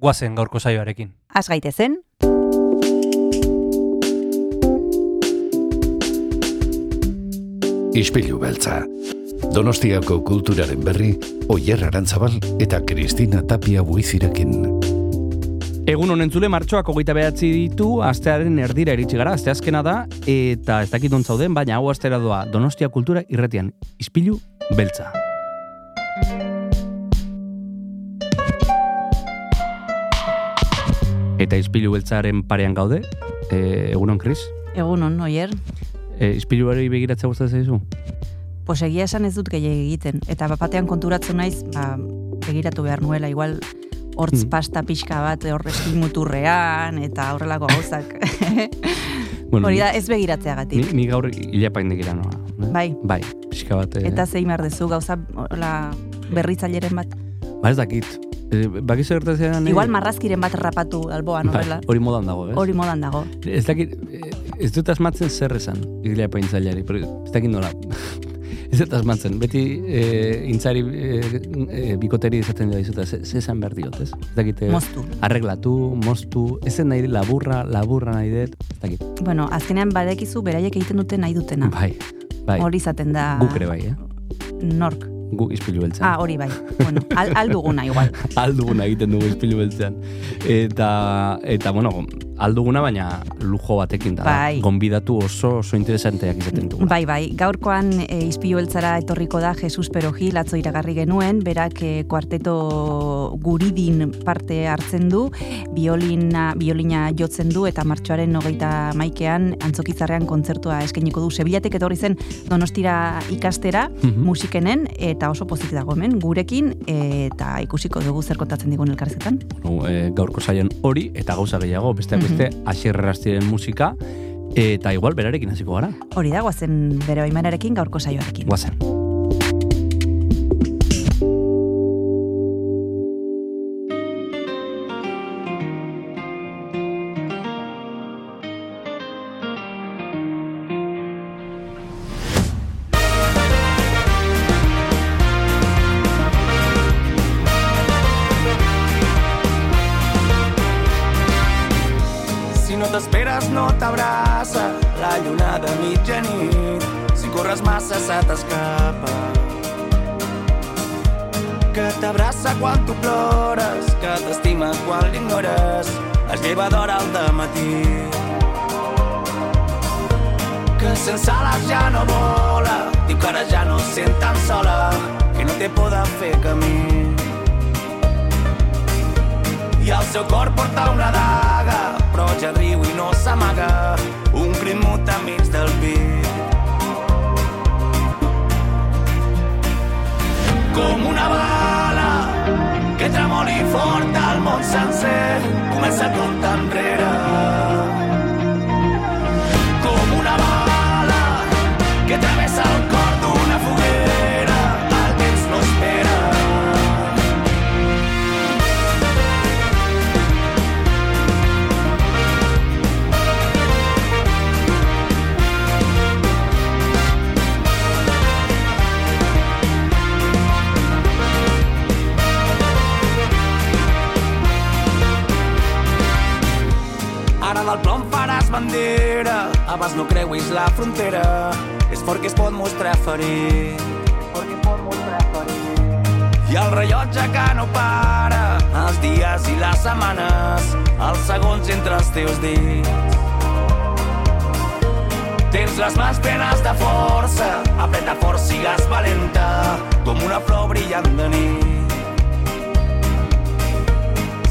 guazen gaurko saioarekin. Az gaitezen, Ispilu beltza. Donostiako kulturaren berri, Oyer Arantzabal eta Kristina Tapia buizirekin. Egun honen zule martxoak hogeita behatzi ditu, astearen erdira iritsi gara, aste azkena da, eta ez dakit zauden, baina hau astera doa Donostia Kultura irretian, ispilu beltza. Eta ispilu beltzaren parean gaude, e, egunon, Kris? egunon, oier, E, ispiluari begiratzea gustatzen zaizu? pues egia esan ez dut gehiagik egiten. Eta bapatean konturatzen naiz, ba, begiratu behar nuela, igual hortz Mm. pasta pixka bat horrezkin muturrean, eta horrelako gauzak. Bueno, Hori da, ez begiratzeagatik. Ni, ni gaur ilapaindegira noa. eh? Bai. Bai, pixka bat. eh, Eta zein behar dezu gauza hola, berritzaileren bat. Ba ez dakit. E, Bakizu gertatzen Igual marrazkiren bat rapatu alboan, horrela. Bai, hori modan dago, ez? Hori modan dago. Ez dakit, eh, ez dut asmatzen zer esan, igilea paintzaileari, pero ez dakit nola. ez dut asmatzen, beti e, intzari e, e, bikoteri izaten dira izuta, ze, ze esan behar diot, ez? Ez dakit, eh, Moztu. arreglatu, moztu, ez zen nahi laburra, laburra nahi dut, ez dakit. Bueno, azkenean badekizu beraiek egiten dute nahi dutena. Bai, bai, Hori izaten da... guk ere bai, eh? Nork. Gu izpilu beltzen. Ah, hori bai. Bueno, al, alduguna igual. alduguna egiten dugu izpilu beltzean. Eta, eta bueno, alduguna baina lujo batekin da. Bai. Gonbidatu oso oso interesanteak izaten dugu. Bai, bai. Gaurkoan e, izpilu beltzara etorriko da Jesus Peroji latzo iragarri genuen, berak e, kuarteto guridin parte hartzen du, biolina, biolina jotzen du, eta martxoaren hogeita maikean antzokitzarrean kontzertua eskainiko du. Sebilatek etorri zen donostira ikastera, Mhm. musikenen, eta oso pozik dago hemen, gurekin, eta ikusiko dugu zer kontatzen digun elkarrezetan. Bueno, e, gaurko saion hori eta gauza gehiago, besteak beste asierrastiren musika eta igual berarekin hasiko gara. Hori da, guazen bere baimenarekin gaurko saioarekin. Guazen. Ja no vola, diu que ara ja no sent tan sola, que no té por de fer camí i el seu cor porta una daga, però ja riu i no s'amaga, un crim mut enmig del pit. Com una bala que tremoli fort al món sencer, comença comptar enrere. Abans no creuis la frontera. És fort que es pot mostrar ferit. Es pot mostrar ferit. I el rellotge que no para, els dies i les setmanes, els segons entre els teus dits. Tens les mans plenes de força, apreta fort, sigues valenta, com una flor brillant de nit.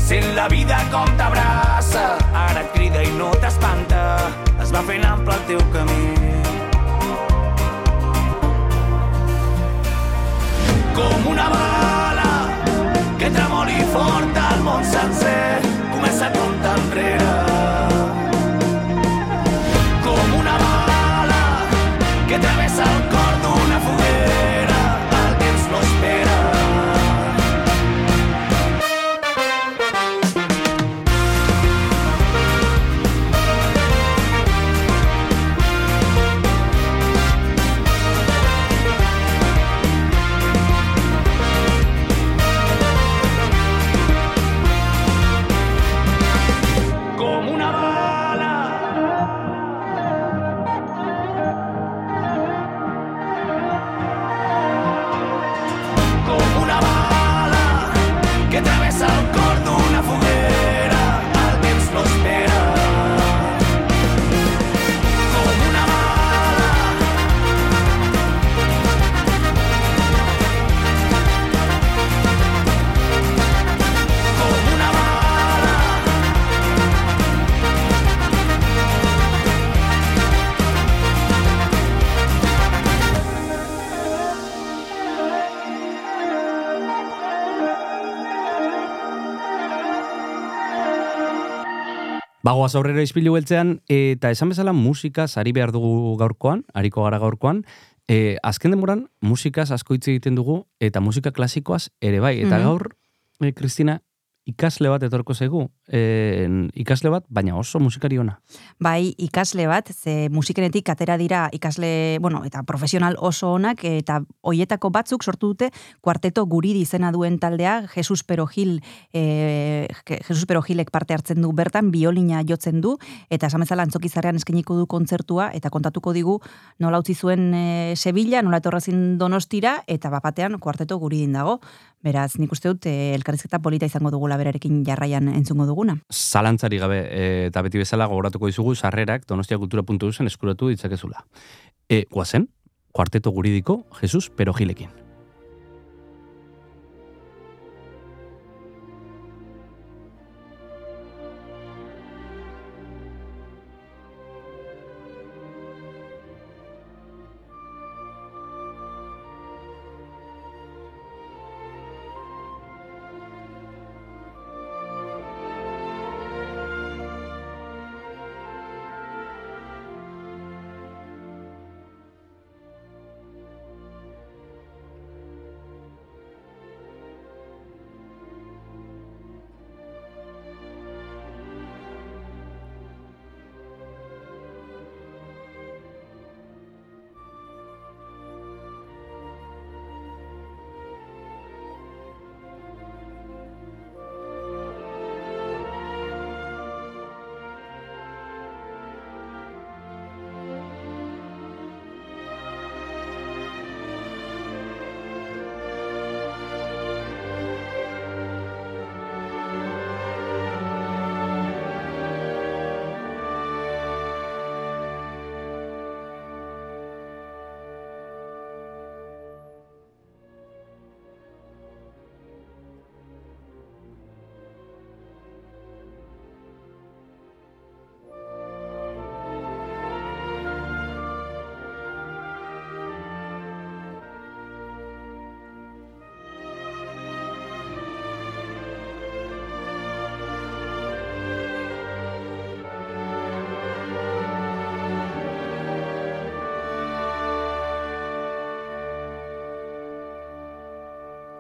Sent la vida com t'abraça, ara et crida i no t'espanta, es va fent ample el teu camí. Com una bala que tremoli fort al món sencer, comença a comptar enrere. Com una bala que travessa el cor Bagoaz aurrera izpilu beltzean, eta esan bezala musikaz ari behar dugu gaurkoan, ariko gara gaurkoan, e, azken demoran musikaz asko hitz egiten dugu, eta musika klasikoaz ere bai. Eta Mhm. gaur, e, Kristina, ikasle bat etorko zaigu, e, ikasle bat, baina oso musikari ona. Bai, ikasle bat, ze musikenetik atera dira ikasle, bueno, eta profesional oso onak, eta hoietako batzuk sortu dute kuarteto guridi izena duen taldea, Jesus Perogil, e, Jesus Perogilek parte hartzen du bertan, biolina jotzen du, eta esan bezala antzokizarrean eskeniko du kontzertua, eta kontatuko digu nola utzi zuen e, Sevilla, nola etorrazin donostira, eta bapatean kuarteto guridin dago. Beraz, nik uste dut, e, elkarrizketa polita izango dugula berarekin jarraian entzungo duguna. Zalantzari gabe, e, eta beti bezala gogoratuko dizugu sarrerak donostiakultura.eusen eskuratu ditzakezula. E, guazen, kuarteto guridiko Jesus Perogilekin.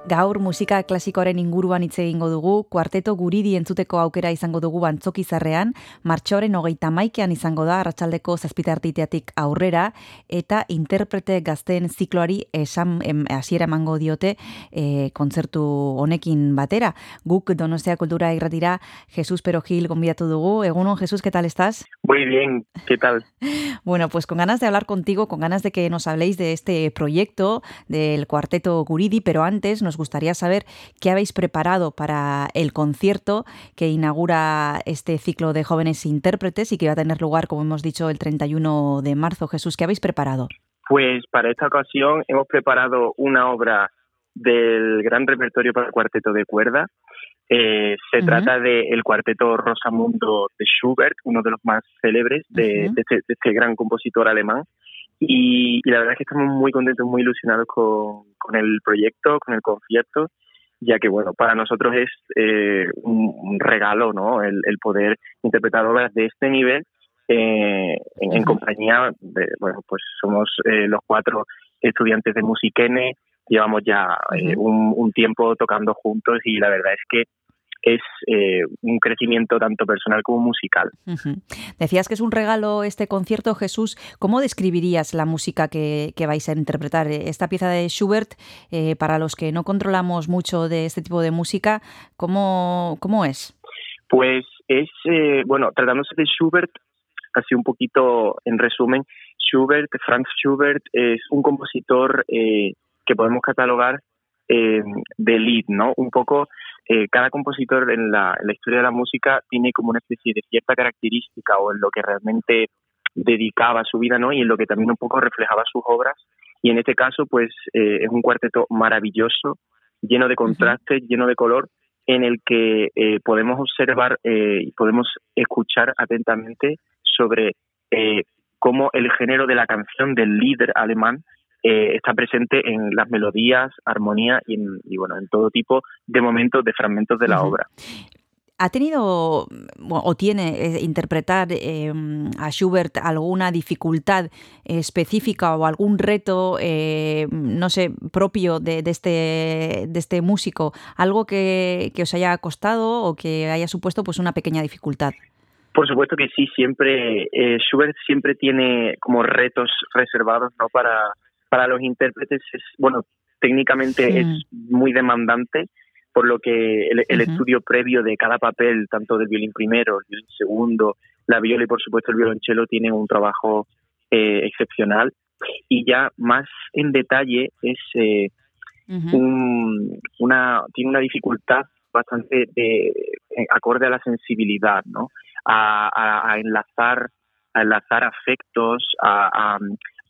Gaur musika klasikoaren inguruan hitz egingo dugu, kuarteto guridi entzuteko aukera izango dugu antzokizarrean, martxoaren hogeita maikean izango da, arratsaldeko zazpitartiteatik aurrera, eta interprete gazteen zikloari esan em, hasiera emango diote e, kontzertu honekin batera. Guk Donostia Kultura irratira Jesus Perogil gonbidatu dugu. Egunon, Jesus, ¿qué tal estás? Muy bien, ¿qué tal? Bueno, pues con ganas de hablar contigo, con ganas de que nos habléis de este proyecto del cuarteto Guridi, pero antes nos gustaría saber qué habéis preparado para el concierto que inaugura este ciclo de jóvenes intérpretes y que va a tener lugar, como hemos dicho, el 31 de marzo. Jesús, ¿qué habéis preparado? Pues para esta ocasión hemos preparado una obra del gran repertorio para el cuarteto de cuerda. Eh, se trata del cuarteto Rosamundo de Schubert, uno de los más célebres de, de este, de este gran compositor alemán. Y, y la verdad es que estamos muy contentos, muy ilusionados con, con el proyecto, con el concierto. ya que, bueno, para nosotros es eh, un, regalo, ¿no? El, poder interpretar obras de este nivel eh, en, compañía de, bueno, pues somos eh, los cuatro estudiantes de Musiquene, llevamos ya un, un tiempo tocando juntos y la verdad es que es eh, un crecimiento tanto personal como musical. Decías que es un regalo este concierto, Jesús. ¿Cómo describirías la música que, vais a interpretar? Esta pieza de Schubert, eh, para los que no controlamos mucho de este tipo de música, ¿cómo, cómo es? Pues es, eh, bueno, tratándose de Schubert, así un poquito en resumen, Schubert, Franz Schubert, es un compositor que podemos catalogar de lead, ¿no? Un poco eh, cada compositor en la, historia de la música tiene como una especie de cierta característica o en lo que realmente dedicaba su vida, ¿no? Y en lo que también un poco reflejaba sus obras. Y en este caso, pues eh, es un cuarteto maravilloso, lleno de contrastes, lleno de color, en el que eh, podemos observar y podemos escuchar atentamente sobre cómo el género de la canción del líder alemán eh, está presente en las melodías, armonía y, bueno, en todo tipo de momentos, de fragmentos de la obra. ¿Ha tenido o tiene eh, interpretar em, a Schubert alguna dificultad específica o algún reto, eh, no sé, propio de, este, de este músico? ¿Algo que, que, os haya costado o que haya supuesto pues una pequeña dificultad? Por supuesto que sí, siempre Schubert siempre tiene como retos reservados ¿no? para, para los intérpretes es, bueno, técnicamente es muy demandante, por lo que el, estudio previo de cada papel, tanto del violín primero, el violín segundo, la viola y por supuesto el violonchelo, tienen un trabajo eh, excepcional. Y ya más en detalle es eh, una tiene una dificultad bastante de, eh, acorde a la sensibilidad, ¿no? A, enlazar a enlazar afectos, a,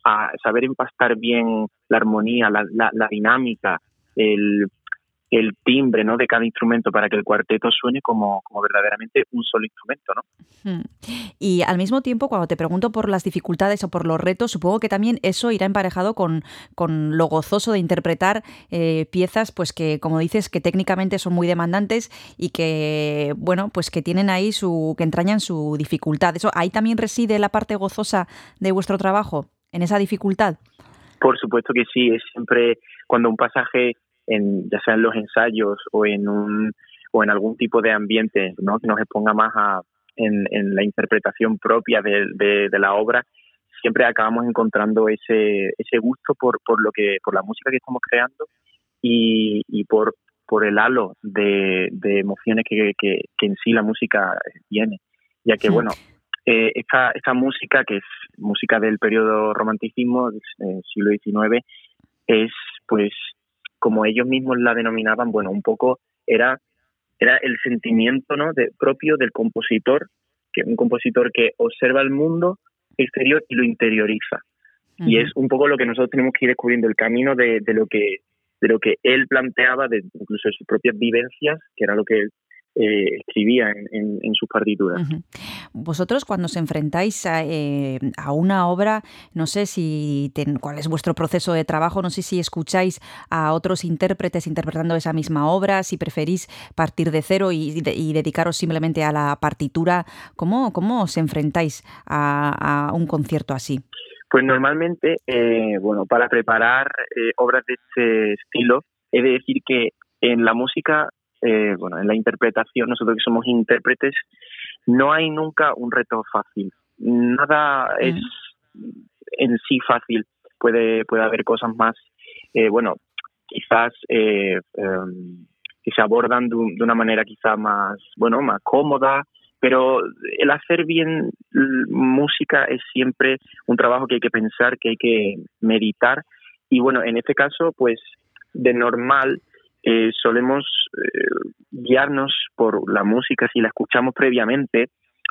a saber empastar bien la armonía, la, la, dinámica, el, timbre ¿no? de cada instrumento para que el cuarteto suene como, como verdaderamente un solo instrumento. ¿no? Y al mismo tiempo, cuando te pregunto por las dificultades o por los retos, supongo que también eso irá emparejado con, con lo gozoso de interpretar eh, piezas pues que, como dices, que técnicamente son muy demandantes y que, bueno, pues que tienen ahí su, que entrañan su dificultad. Eso, ahí también reside la parte gozosa de vuestro trabajo en esa dificultad? Por supuesto que sí, es siempre cuando un pasaje, en, ya sea en los ensayos o en un o en algún tipo de ambiente, ¿no? que nos exponga más a, en, en la interpretación propia de, de, la obra, siempre acabamos encontrando ese, ese gusto por, por lo que por la música que estamos creando y, y por por el halo de, de emociones que, que, que, en sí la música tiene ya que bueno eh, esta, esta música, que es música del periodo romanticismo del eh, siglo XIX, es pues como ellos mismos la denominaban, bueno, un poco era, era el sentimiento ¿no? de, propio del compositor, que un compositor que observa el mundo exterior y lo interioriza. Y es un poco lo que nosotros tenemos que ir descubriendo, el camino de, de lo que de lo que él planteaba, de incluso de sus propias vivencias, que era lo que eh, escribía en, sus partituras. Vosotros cuando os enfrentáis eh, a, una obra, no sé si cuál es vuestro proceso de trabajo, no sé si escucháis a otros intérpretes interpretando esa misma obra, si preferís partir de cero y, dedicaros simplemente a la partitura, ¿cómo, cómo os enfrentáis a, un concierto así? Pues normalmente, eh, bueno, para preparar obras de este estilo, he de decir que en la música eh, bueno, en la interpretación, nosotros que somos intérpretes, no hay nunca un reto fácil. Nada es en sí fácil. Puede, puede haber cosas más, eh, bueno, quizás eh, em, que se abordan de, una manera quizá más, bueno, más cómoda, pero el hacer bien música es siempre un trabajo que hay que pensar, que hay que meditar. Y bueno, en este caso, pues de normal eh, solemos eh, guiarnos por la música si la escuchamos previamente,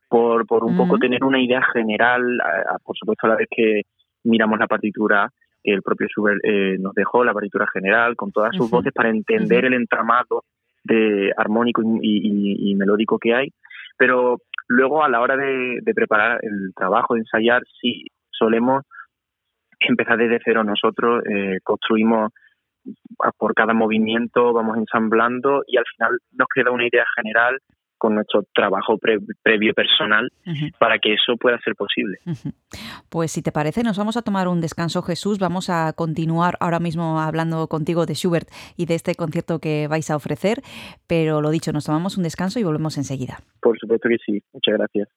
por, por un poco tener una idea general, por supuesto a la vez que miramos la partitura que el propio Schubert eh, nos dejó, la partitura general, con todas sus voces para entender el entramado de armónico y, melódico que hay. Pero luego a la hora de, de preparar el trabajo, de ensayar, sí solemos empezar desde cero. Nosotros, construimos por cada movimiento vamos ensamblando y al final nos queda una idea general con nuestro trabajo previo personal para que eso pueda ser posible. Pues si te parece, nos vamos a tomar un descanso, Jesús. Vamos a continuar ahora mismo hablando contigo de Schubert y de este concierto que vais a ofrecer, pero lo dicho, nos tomamos un descanso y volvemos enseguida. Por supuesto que sí. Muchas gracias.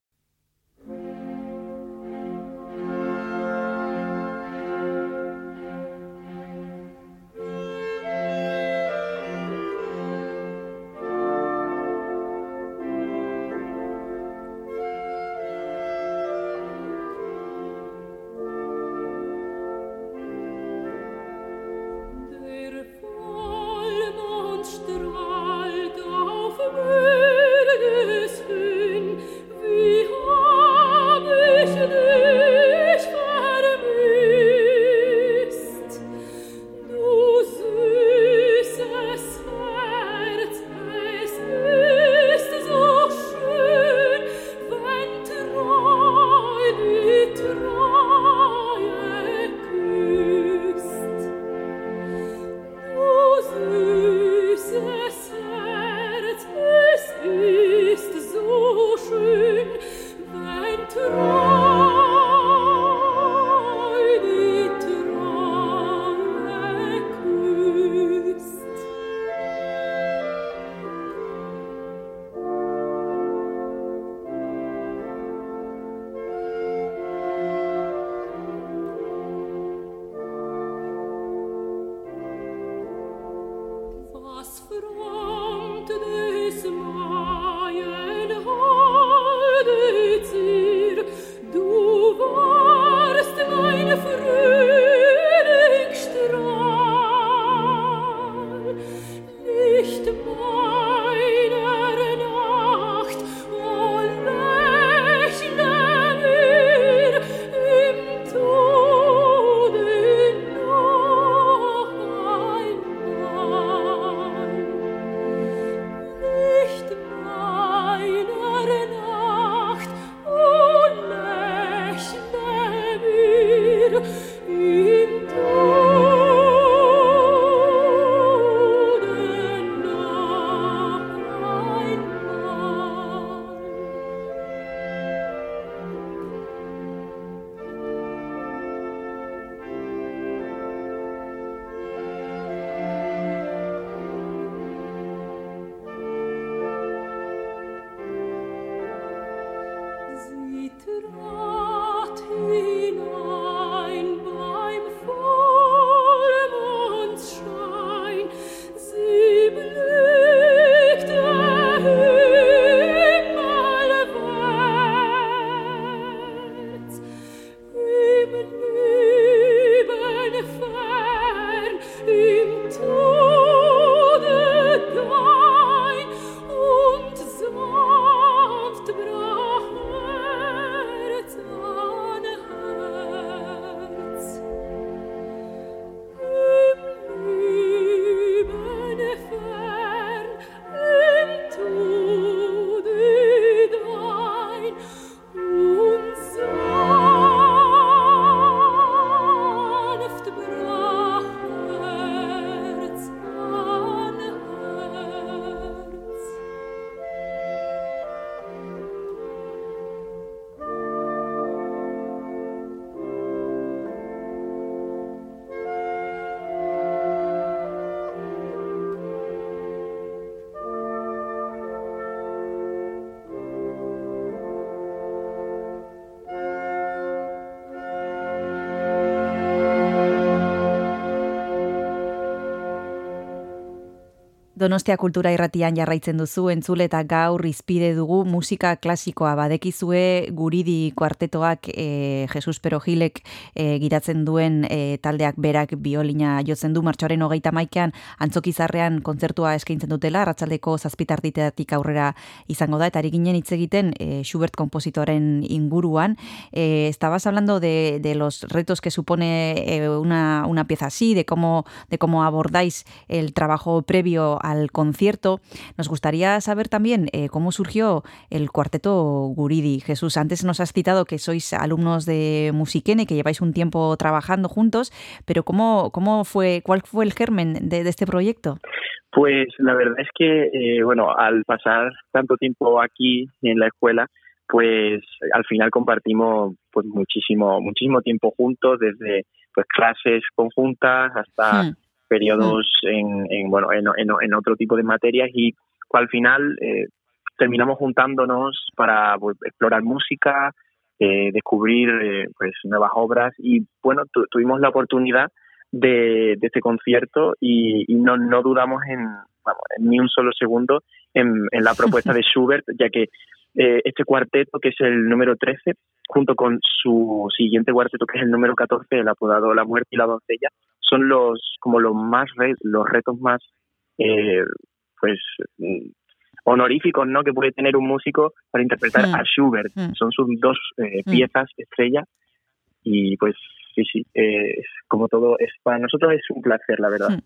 Donostia kultura irratian jarraitzen duzu entzule eta gaur izpide dugu musika klasikoa. Badekizue guridi kuartetoak e, Jesus Perojilek e, giratzen duen e, taldeak berak biolina jotzen du. Martxoaren hogeita maikean antzokizarrean kontzertua eskaintzen dutela ratzaldeko zazpitarditeatik aurrera izango da eta ari ginen hitz egiten e, Schubert kompositoren inguruan. E, estabas hablando de, de los retos que supone una, una pieza así, de cómo, de cómo abordáis el trabajo previo a al concierto, nos gustaría saber también eh, cómo surgió el cuarteto Guridi. Jesús, antes nos has citado que sois alumnos de Musiquene, que lleváis un tiempo trabajando juntos, pero ¿cómo, cómo fue, cuál fue el germen de, este proyecto? Pues la verdad es que, eh, bueno, al pasar tanto tiempo aquí en la escuela, pues al final compartimos pues muchísimo muchísimo tiempo juntos desde pues clases conjuntas hasta hmm. Periodos. En, en, bueno en, en, otro tipo de materias y al final eh, terminamos juntándonos para pues, explorar música eh, descubrir eh, pues nuevas obras y bueno tuvimos la oportunidad de, de este concierto y, y no, no dudamos en, vamos, en ni un solo segundo en, en la propuesta de Schubert ya que eh, este cuarteto, que es el número 13, junto con su siguiente cuarteto, que es el número 14, el apodado La Muerte y la Doncella, son los como los más los retos más eh, pues honoríficos ¿no? que puede tener un músico para interpretar hmm. a Schubert. Hmm. Son sus dos eh, hmm. piezas estrella y pues sí, sí, eh, como todo, es para nosotros es un placer, la verdad.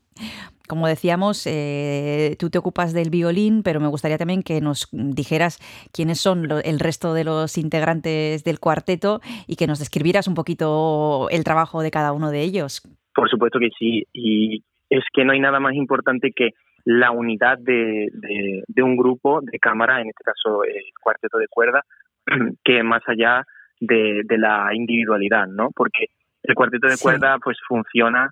Como decíamos, eh, tú te ocupas del violín, pero me gustaría también que nos dijeras quiénes son el resto de los integrantes del cuarteto y que nos describieras un poquito el trabajo de cada uno de ellos. Por supuesto que sí, y es que no hay nada más importante que la unidad de, de un grupo de cámara, en este caso el cuarteto de cuerda, que más allá de, de la individualidad, ¿no? Porque el cuarteto de cuerda pues funciona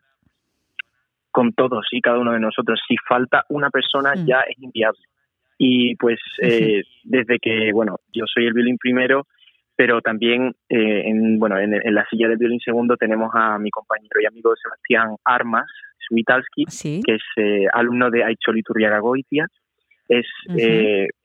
con todos y cada uno de nosotros. Si falta una persona mm. ya es inviable. Y pues eh, desde que, bueno, yo soy el violín primero, pero también eh, en, bueno, en, la silla del violín segundo tenemos a mi compañero y amigo Sebastián Armas, Switalski, que es eh, alumno de Aicholi Turriaga Goitia. Es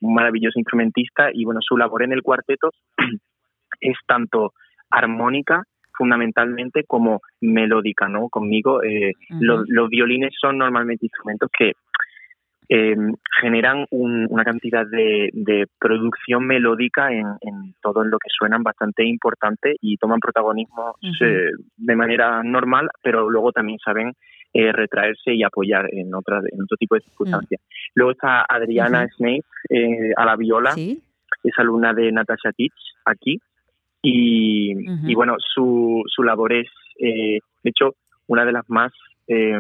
un maravilloso instrumentista y bueno, su labor en el cuarteto es tanto armónica fundamentalmente como melódica, ¿no? Conmigo, eh, los, violines son normalmente instrumentos que eh, generan una cantidad de, producción melódica en, todo lo que suenan bastante importante y toman protagonismo eh, de manera normal, pero luego también saben retraerse y apoyar en, otra, en otro tipo de circunstancias. Mm. Luego está Adriana Snape a la viola, es alumna de Natasha Titch aquí, y, y bueno, su, su labor es, eh, de hecho, una de las más eh,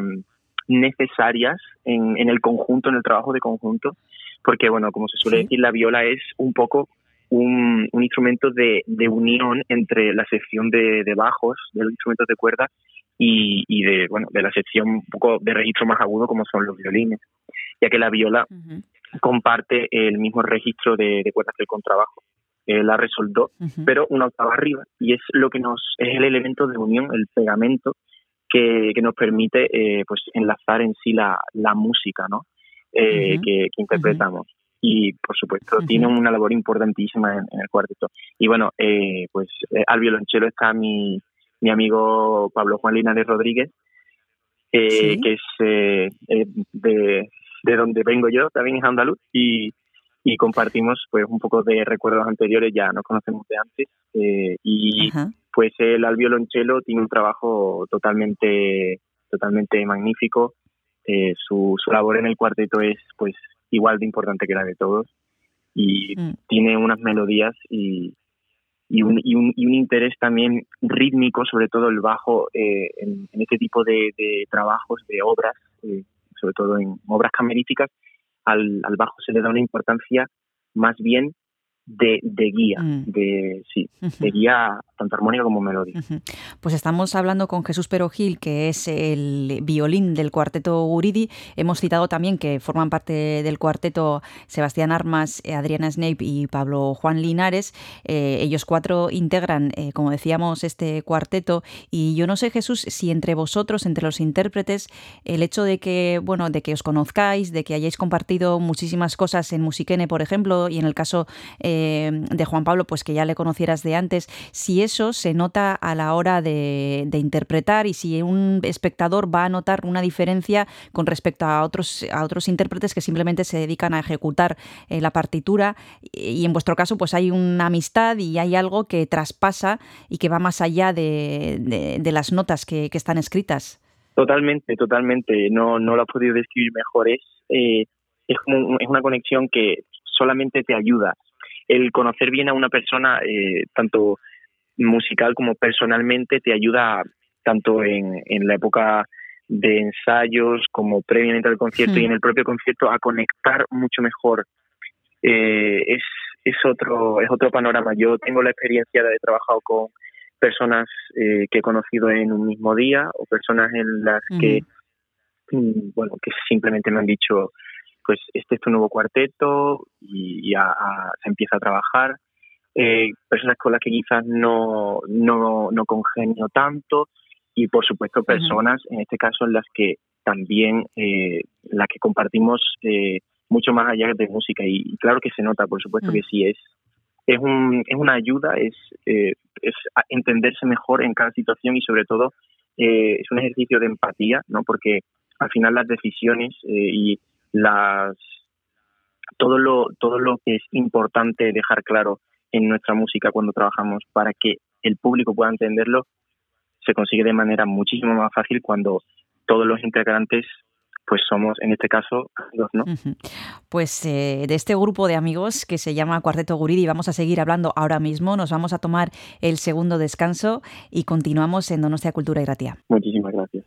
necesarias en, en el conjunto, en el trabajo de conjunto, porque, bueno, como se suele decir, la viola es un poco un, un instrumento de, de, unión entre la sección de, de, bajos de los instrumentos de cuerda y, y, de bueno de la sección un poco de registro más agudo como son los violines ya que la viola comparte el mismo registro de, de cuerdas que el contrabajo. La resoltó, pero una octava arriba. Y es lo que nos es el elemento de unión, el pegamento que, que nos permite eh, pues enlazar en sí la, la música ¿no? Eh, que, interpretamos. Y por supuesto tiene una labor importantísima en, el cuarteto. Y bueno, eh, pues al violonchelo está mi, mi amigo Pablo Juan Linares Rodríguez, que es de, de donde vengo yo, también es andaluz, y, y compartimos pues un poco de recuerdos anteriores, ya nos conocemos de antes eh, y pues él al violonchelo tiene un trabajo totalmente totalmente magnífico, eh, su, su labor en el cuarteto es pues igual de importante que la de todos y mm. tiene unas melodías y, y un, y, un, y un interés también rítmico, sobre todo el bajo eh, en, este tipo de, de trabajos, de obras, sobre todo en obras camerísticas, al, al bajo se le da una importancia más bien de, de guía, mm. de, sí, de guía tanto armónica como melódica. Pues estamos hablando con Jesús Perogil, que es el violín del cuarteto Uridi. Hemos citado también que forman parte del cuarteto Sebastián Armas, eh, Adriana Snape y Pablo Juan Linares. Eh, ellos cuatro integran, eh, como decíamos, este cuarteto. Y yo no sé, Jesús, si entre vosotros, entre los intérpretes, el hecho de que, bueno, de que os conozcáis, de que hayáis compartido muchísimas cosas en Musiquene, por ejemplo, y en el caso de Juan Pablo, pues que ya le conocieras de antes, si eso se nota a la hora de, interpretar y si un espectador va a notar una diferencia con respecto a otros, a otros intérpretes que simplemente se dedican a ejecutar eh, la partitura y en vuestro caso pues hay una amistad y hay algo que traspasa y que va más allá de, las notas que, están escritas. Totalmente, totalmente. No, no lo he podido describir mejor. Es eh, es una conexión que solamente te ayuda. El conocer bien a una persona, eh, tanto musical como personalmente, te ayuda tanto en, en la época de ensayos como previamente al concierto y en el propio concierto a conectar mucho mejor. Eh, es, es otro es otro panorama. Yo tengo la experiencia de haber trabajado con personas eh, que he conocido en un mismo día o personas en las que mm, bueno que simplemente me han dicho pues este es tu nuevo cuarteto y ya se empieza a trabajar eh, personas con las que quizás no, no, no congenio tanto y por supuesto personas, en este caso, en las que también, eh, las que compartimos eh, mucho más allá de música y, claro que se nota, por supuesto que mm. sí es. Es, un, es una ayuda, es, eh, es entenderse mejor en cada situación y sobre todo eh, es un ejercicio de empatía, ¿no? Porque al final las decisiones y las todo lo todo lo que es importante dejar claro en nuestra música cuando trabajamos para que el público pueda entenderlo se consigue de manera muchísimo más fácil cuando todos los integrantes pues somos en este caso ¿no? Pues eh, de este grupo de amigos que se llama Cuarteto Guridi vamos a seguir hablando ahora mismo, nos vamos a tomar el segundo descanso y continuamos en Donostia Cultura y Gratia. Muchísimas gracias.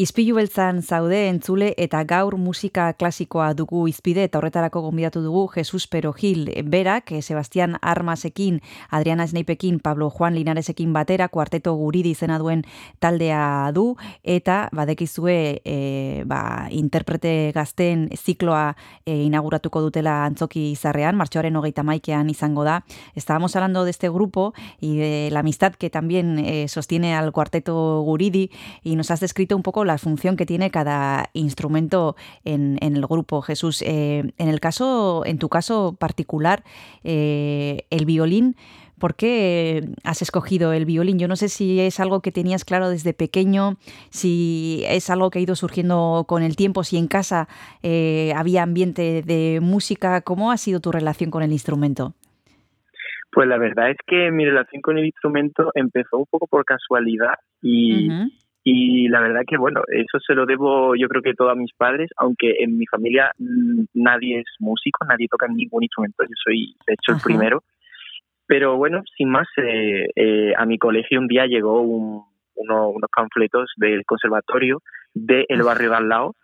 Izpilu beltzan zaude entzule eta gaur musika klasikoa dugu izpide eta horretarako gonbidatu dugu Jesus Pero Gil berak, eh, Sebastian Armasekin, Adriana Sneipekin, Pablo Juan Linaresekin batera, kuarteto guridi izena duen taldea du, eta badekizue e, ba, interprete gazten zikloa e, inauguratuko dutela antzoki izarrean, martxoaren hogeita maikean izango da. Estábamos hablando de este grupo y de la amistad que también eh, sostiene al cuarteto guridi y nos has descrito un poco la función que tiene cada instrumento en, el grupo. Jesús, eh, en el caso, en tu caso particular, eh, el violín, ¿Por qué has escogido el violín? Yo no sé si es algo que tenías claro desde pequeño, si es algo que ha ido surgiendo con el tiempo, si en casa eh, había ambiente de música. ¿Cómo ha sido tu relación con el instrumento? Pues la verdad es que mi relación con el instrumento empezó un poco por casualidad y, y la verdad que, bueno, eso se lo debo yo creo que todo a mis padres, aunque en mi familia mm, nadie es músico, nadie toca ningún instrumento, yo soy de hecho el primero. Pero bueno, sin más, eh, eh, a mi colegio un día llegó un, unos panfletos del conservatorio del el barrio de al lado.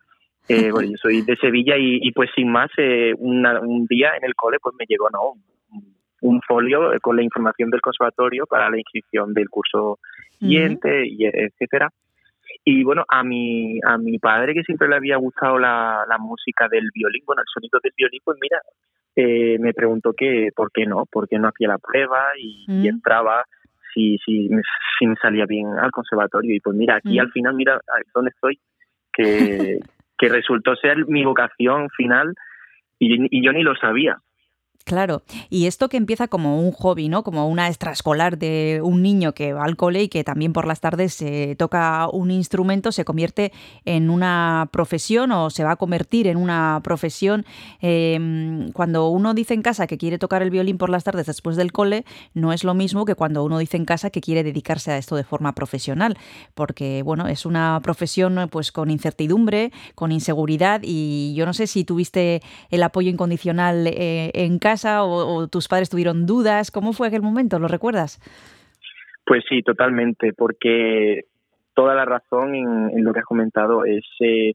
Eh, bueno, yo soy de Sevilla y, y pues sin más, eh, un día en el cole pues me llegó no un folio con la información del conservatorio para la inscripción del curso siguiente, y etcétera. Y bueno, a mi, a mi padre, que siempre le había gustado la, la música del violín, bueno, el sonido del violín, pues mira, eh, me preguntó que por qué no, por qué no hacía la prueba y, mm. entraba si, si, si, me salía bien al conservatorio. Y pues mira, aquí mm. al final, mira dónde estoy, que, que resultó ser mi vocación final y, y yo ni lo sabía. Claro, y esto que empieza como un hobby, ¿no? Como una extraescolar de un niño que va al cole y que también por las tardes se toca un instrumento, se convierte en una profesión o se va a convertir en una profesión. Em, cuando uno dice en casa que quiere tocar el violín por las tardes después del cole, no es lo mismo que cuando uno dice en casa que quiere dedicarse a esto de forma profesional, porque bueno, es una profesión pues con incertidumbre, con inseguridad y yo no sé si tuviste el apoyo incondicional eh, en casa o, tus padres tuvieron dudas? ¿Cómo fue aquel momento? ¿Lo recuerdas? Pues sí, totalmente, porque toda la razón en, lo que has comentado es, eh,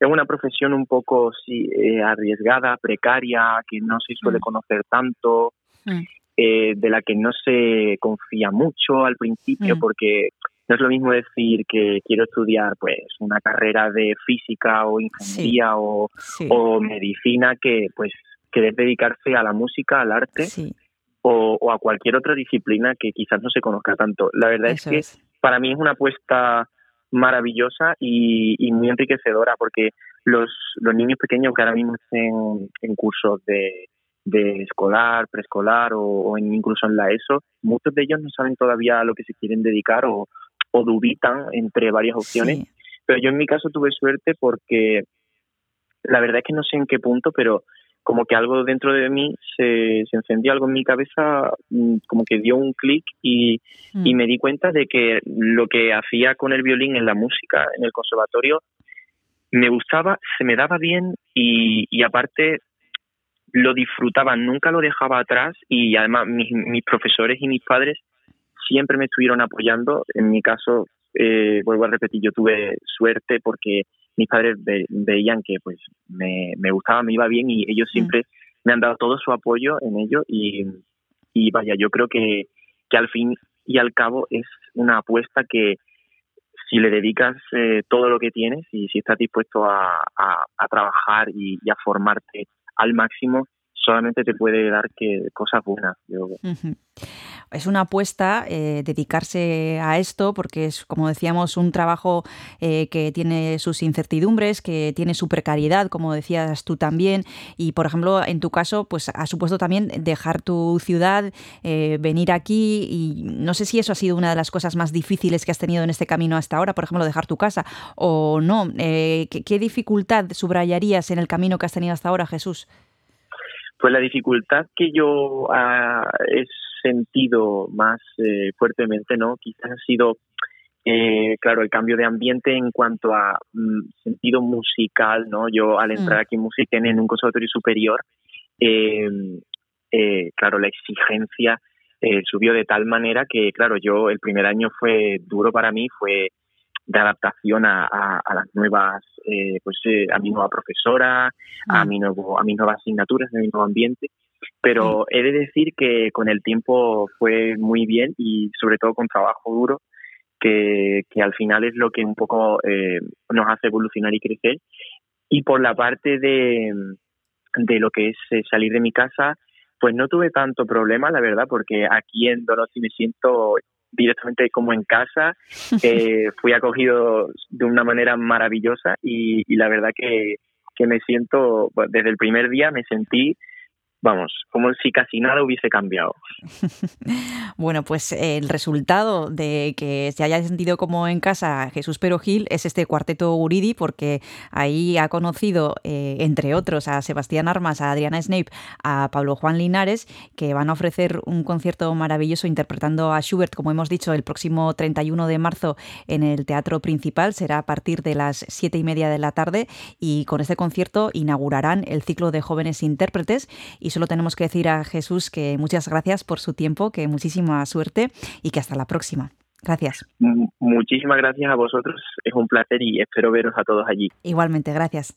es una profesión un poco sí, eh, arriesgada, precaria, que no se suele mm. conocer tanto, mm. eh, de la que no se confía mucho al principio, mm. porque no es lo mismo decir que quiero estudiar pues una carrera de física o ingeniería o, o medicina que pues querer dedicarse a la música, al arte o, a cualquier otra disciplina que quizás no se conozca tanto. La verdad es que para mí es una apuesta maravillosa y, muy enriquecedora porque los, los niños pequeños que ahora mismo estén en cursos de, de escolar, preescolar o, incluso en la ESO, muchos de ellos no saben todavía a lo que se quieren dedicar o, o dubitan entre varias opciones. Pero yo en mi caso tuve suerte porque la verdad es que no sé en qué punto, pero como que algo dentro de mí se, se encendió algo en mi cabeza, mm, como que dio un clic y, y, mm. me di cuenta de que lo que hacía con el violín en la música, en el conservatorio, me gustaba, se me daba bien y, y aparte lo disfrutaba, nunca lo dejaba atrás y además mis, mis profesores y mis padres siempre me estuvieron apoyando. En mi caso, eh, vuelvo a repetir, yo tuve suerte porque mis padres veían que pues me, me, gustaba, me iba bien y ellos mm. siempre me han dado todo su apoyo en ello y, y vaya, yo creo que, que al fin y al cabo es una apuesta que si le dedicas eh, todo lo que tienes y si estás dispuesto a, a, trabajar y, a formarte al máximo, solamente te puede dar que cosas buenas. Yo es una apuesta eh, dedicarse a esto porque es, como decíamos, un trabajo eh, que tiene sus incertidumbres, que tiene su precariedad, como decías tú también. Y, por ejemplo, en tu caso, pues ha supuesto también dejar tu ciudad, eh, venir aquí y no sé si eso ha sido una de las cosas más difíciles que has tenido en este camino hasta ahora, por ejemplo, dejar tu casa o no. ¿qué, dificultad subrayarías en el camino que has tenido hasta ahora, Jesús? Pues la dificultad que yo ah, sentido más eh, fuertemente, ¿no? Quizás ha sido, eh, claro, el cambio de ambiente en cuanto a mm, sentido musical, ¿no? Yo al entrar mm. aquí en música en un conservatorio superior, em, eh, claro, la exigencia subió de tal manera que, claro, yo el primer año fue duro para mí, fue de adaptación a, a, las nuevas, eh, pues eh, a mi nueva profesora, a ah. mi nuevo, a mis nuevas asignaturas, a mi nuevo ambiente. Pero he de decir que con el tiempo fue muy bien y sobre todo con trabajo duro, que, que al final es lo que un poco eh, nos hace evolucionar y crecer. Y por la parte de, de lo que es eh, salir de mi casa, pues no tuve tanto problema, la verdad, porque aquí en Donosti me siento directamente como en casa. Eh, fui acogido de una manera maravillosa y, y la verdad que, que me siento, desde el primer día me sentí vamos, como si casi nada hubiese cambiado. bueno, pues el resultado de que se haya sentido como en casa Jesús Perogil es este cuarteto Guridi, porque ahí ha conocido, eh, entre otros, a Sebastián Armas, a Adriana Snape, a Pablo Juan Linares, que van a ofrecer un concierto maravilloso interpretando a Schubert, como hemos dicho, el próximo 31 de marzo en el Teatro Principal. Será a partir de las siete y media de la tarde y con este concierto inaugurarán el ciclo de jóvenes intérpretes y solo tenemos que decir a Jesús que muchas gracias por su tiempo, que muchísima suerte y que hasta la próxima. Gracias. Muchísimas gracias a vosotros. Es un placer y espero veros a todos allí. Igualmente, gracias.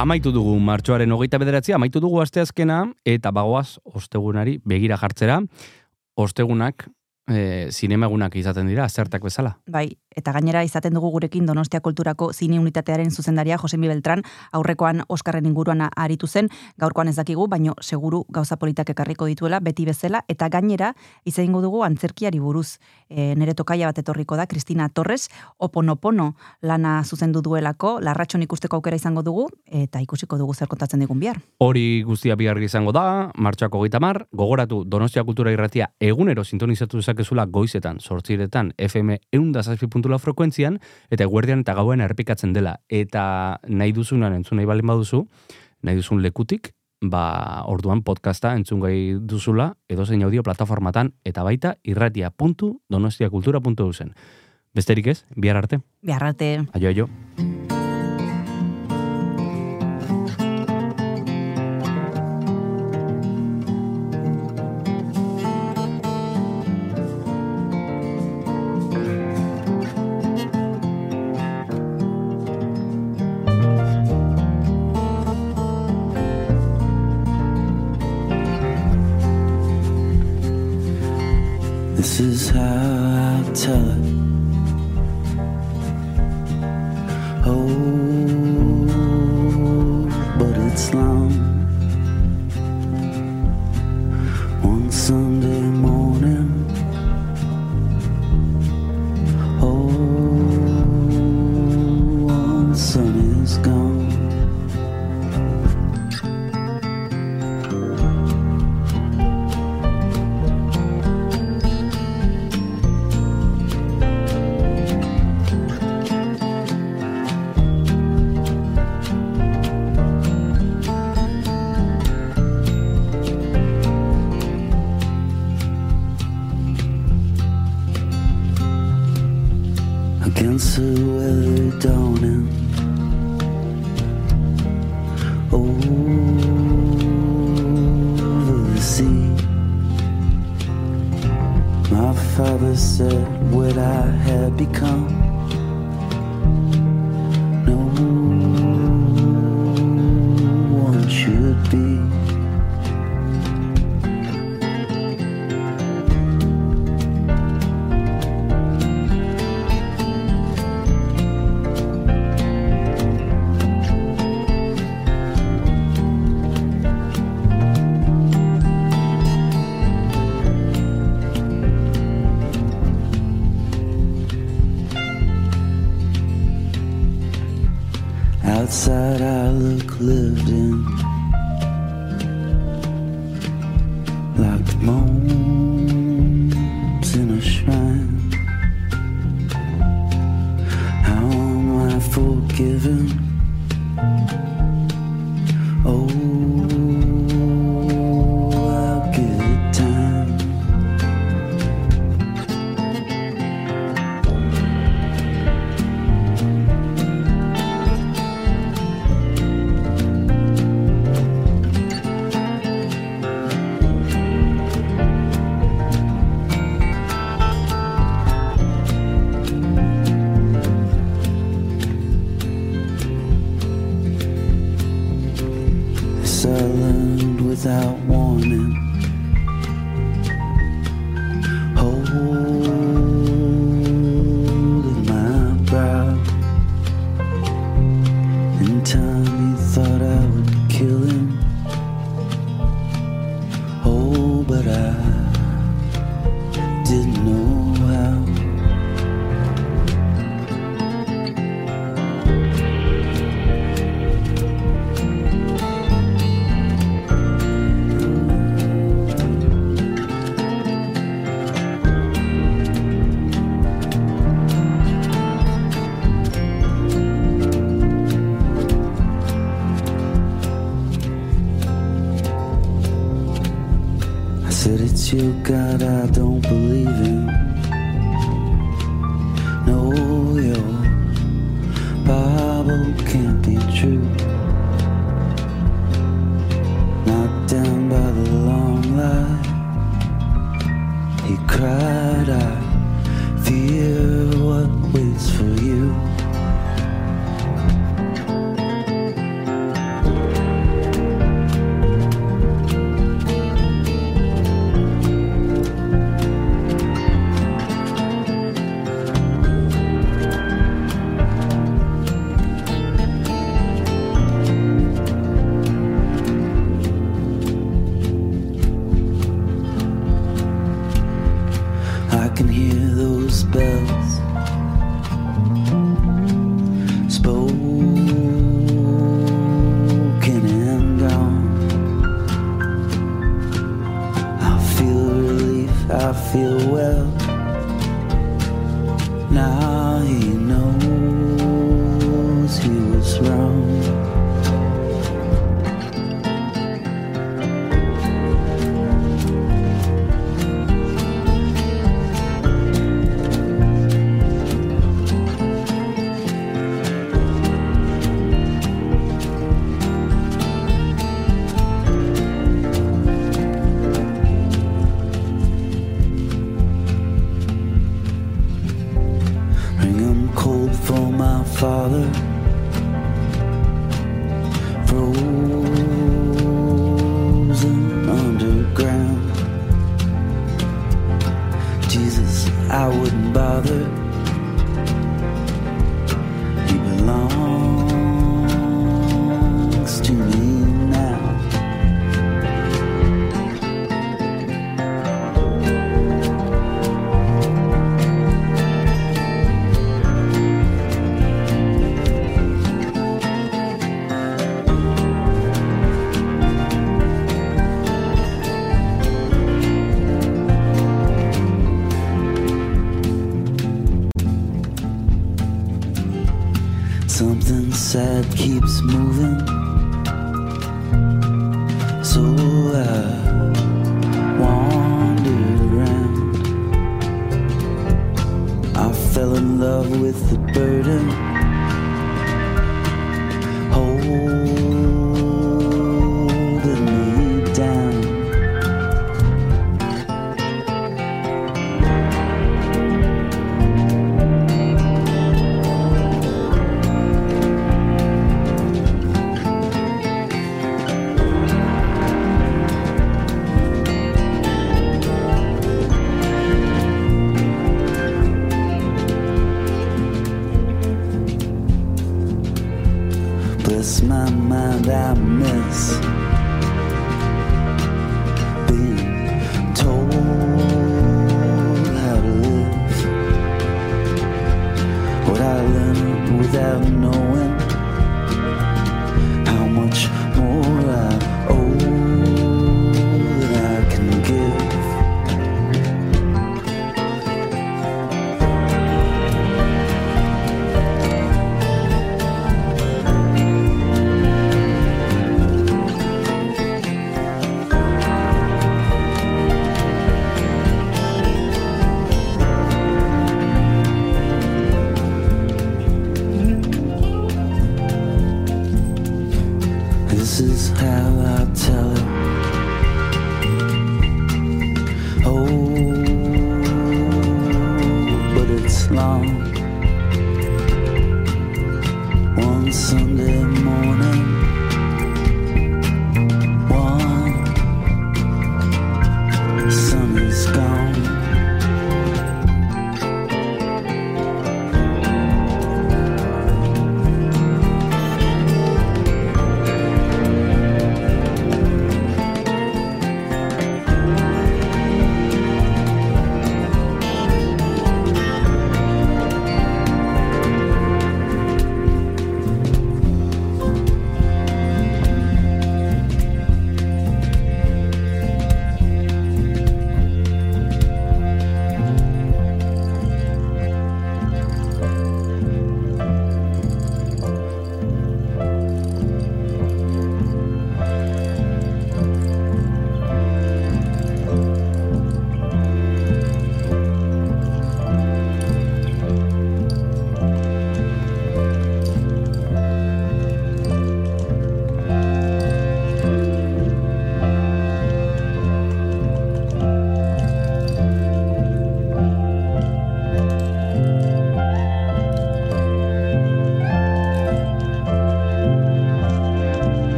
Amaitu dugu martxoaren hogeita bederatzi, amaitu dugu asteazkena, eta bagoaz ostegunari begira jartzera. Ostegunak, e, zinemagunak izaten dira, zertak bezala. Bai, Eta gainera izaten dugu gurekin Donostia Kulturako Zine Unitatearen zuzendaria Josemi Beltran, aurrekoan Oskarren inguruan aritu zen, gaurkoan ez dakigu, baino seguru gauza politak ekarriko dituela beti bezala eta gainera izango dugu antzerkiari buruz. Eh, e, nere tokaia bat etorriko da Cristina Torres, Oponopono lana zuzendu duelako, larratxon ikusteko aukera izango dugu eta ikusiko dugu zer kontatzen digun bihar. Hori guztia bihar izango da, martxako 30, gogoratu Donostia Kultura Irratia egunero sintonizatu dezakezula goizetan, 8 FM 107 kontula frekuentzian, eta eguerdian eta gauen errepikatzen dela. Eta nahi duzunan entzun nahi balin baduzu, nahi duzun lekutik, ba, orduan podcasta entzun gai duzula, edozein audio plataformatan, eta baita irratia.donostiakultura.eusen. Besterik ez, bihar arte. Bihar arte. Aio, aio. without warning.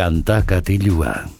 Kanta katilua.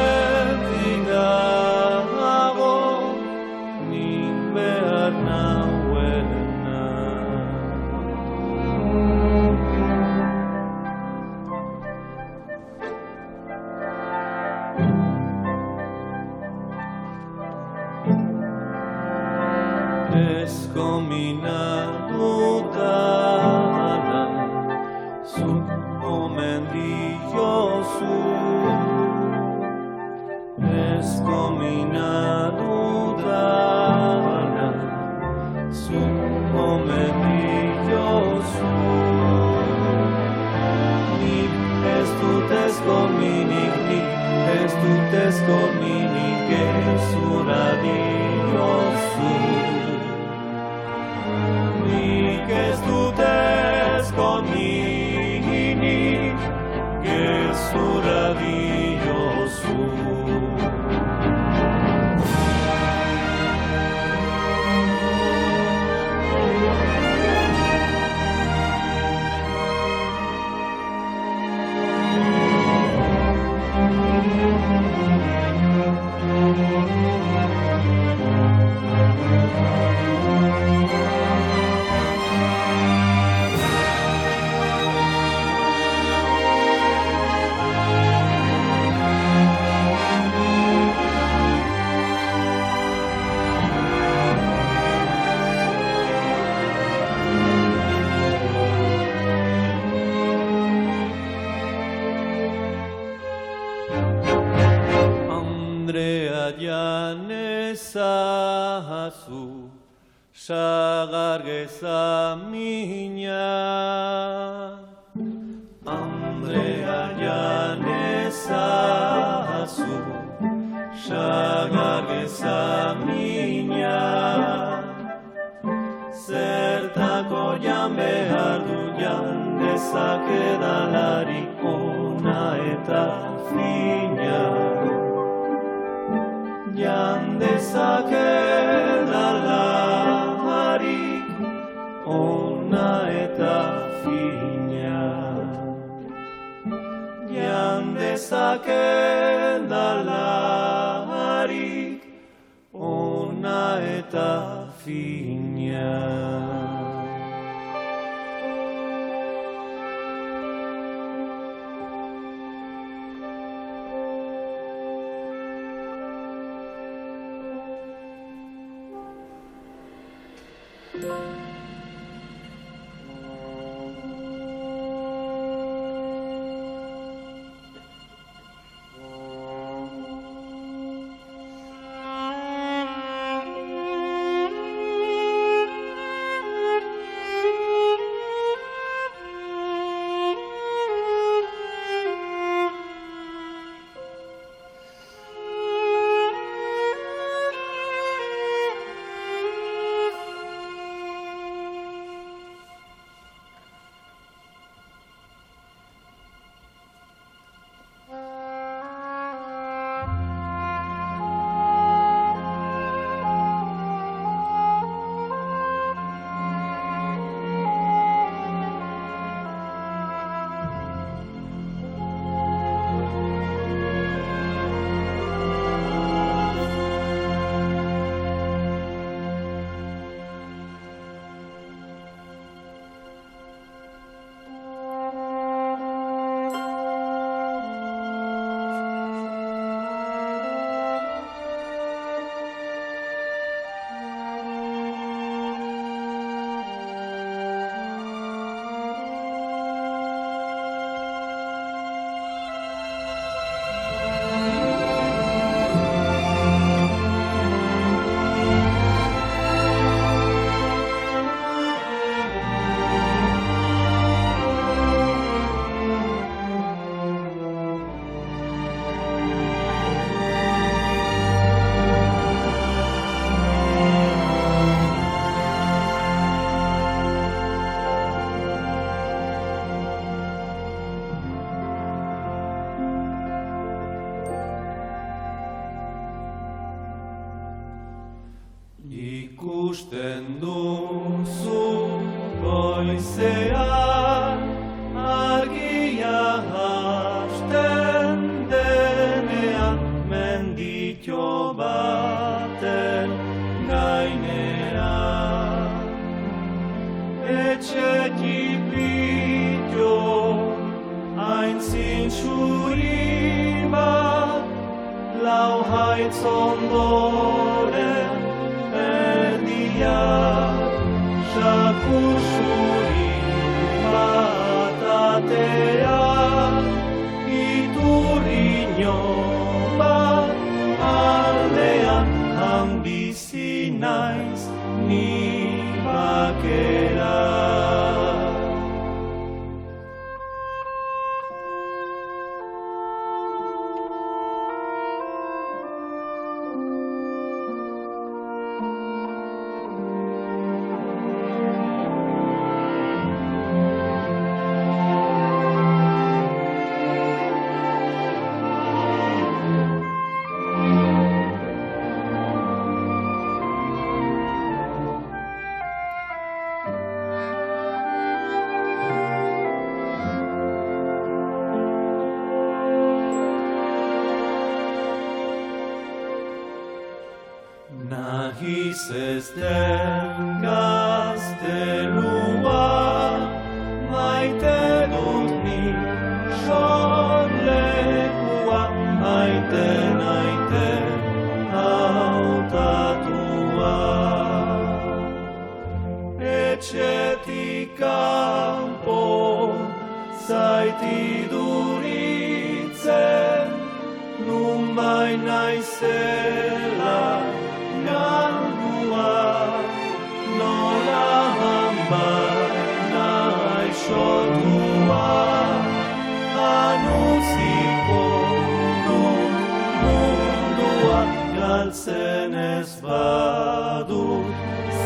du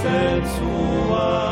sentzuak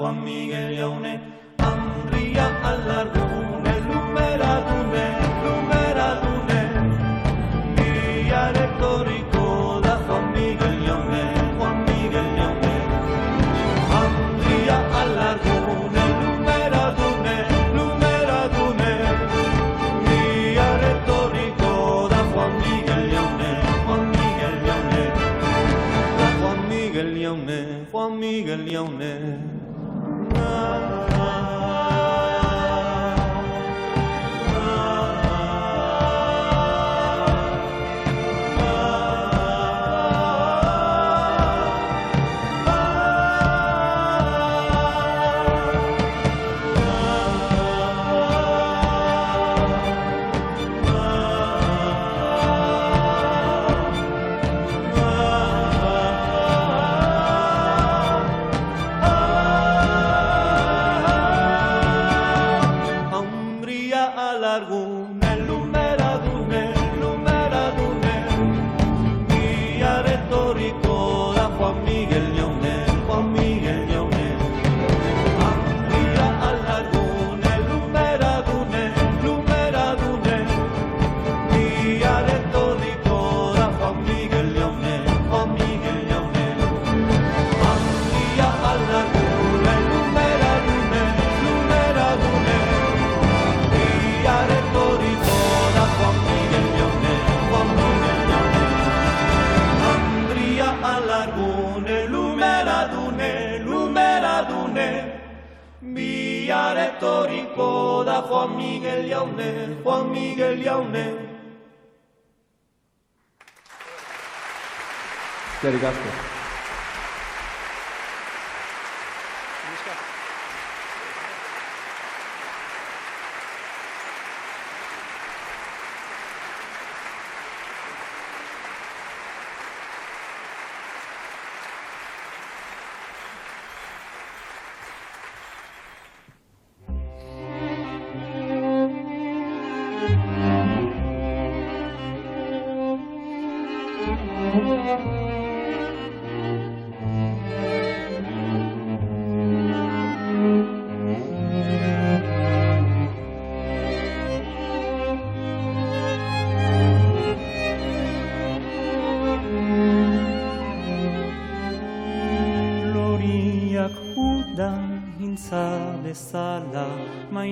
One million. Juan Miguel jaune, Juan Miguel jaune Eskerrik asko.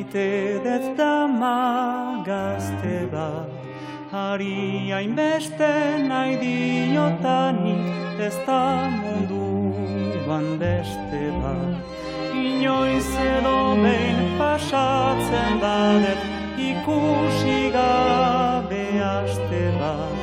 Maite dez dama gazte bat Hari hainbeste nahi diotanik Ez da munduan beste bat Inoiz edo behin pasatzen badet Ikusi gabe aste bat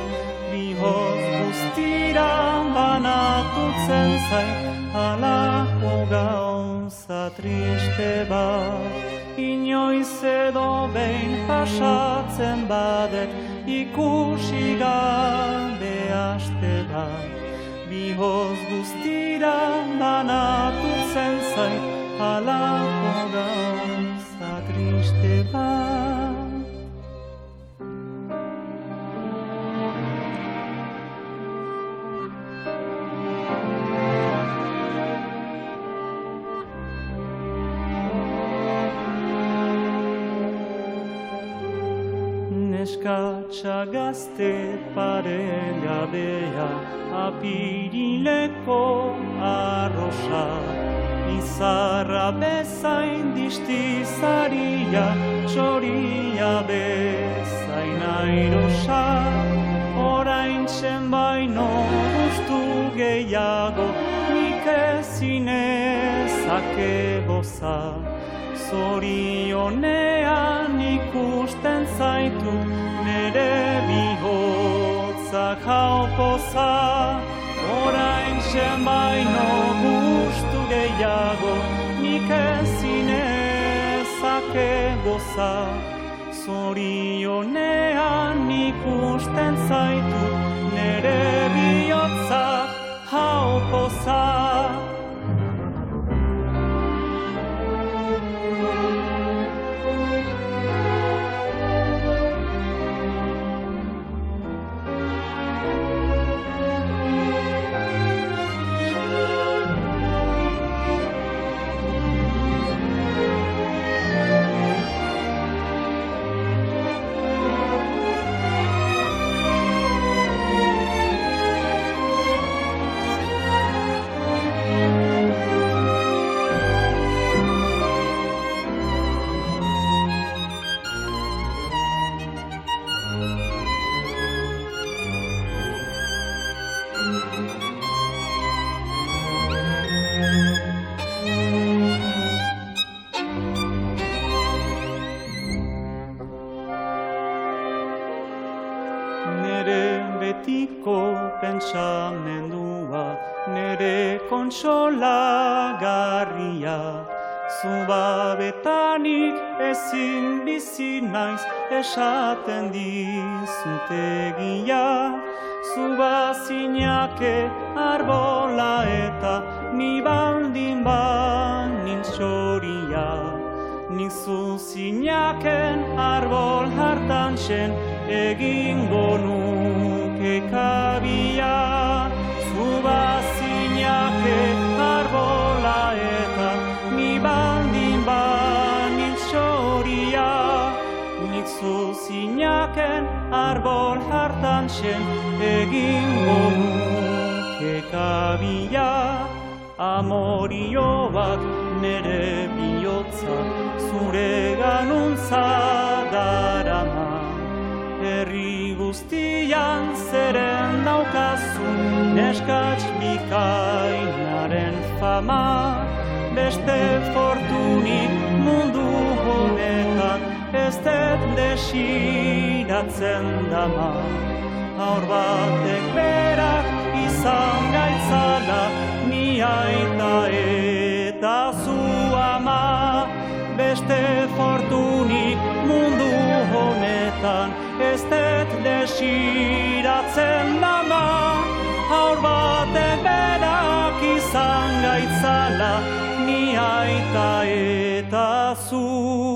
Bihoz guztira banatutzen zait Halako gauza triste bat Inoiz edo behin pasatzen badet Ikusi gabe aste bat Bihoz guztira banatutzen zait Halako gauza triste bat Neskatxa gazte paregabea Apirileko arrosa. Izarra bezain distizaria Txoria bezain airosa. Orain txen baino gustu gehiago Nik ezin ezake goza. Zorionean zorionean ikusten zaitu, nere bihotza hau pozat. Esaten dizutegia Zuba zinake arbola eta ni baldin ba nintxoria Nik zuzinaken arbol hartan zen egingo nuke arbol hartan zen egingo nuke kabia Amorio bat nere bihotza zure ganuntza darama. Herri guztian zeren daukazun neskatx bikainaren fama. Beste fortunik mundu honetan ez dut desiratzen dama. Aur batek berak izan gaitzala ni aita eta zu ama. Beste fortunik mundu honetan ez dut desiratzen dama. Aur batek berak izan gaitzala ni aita eta zu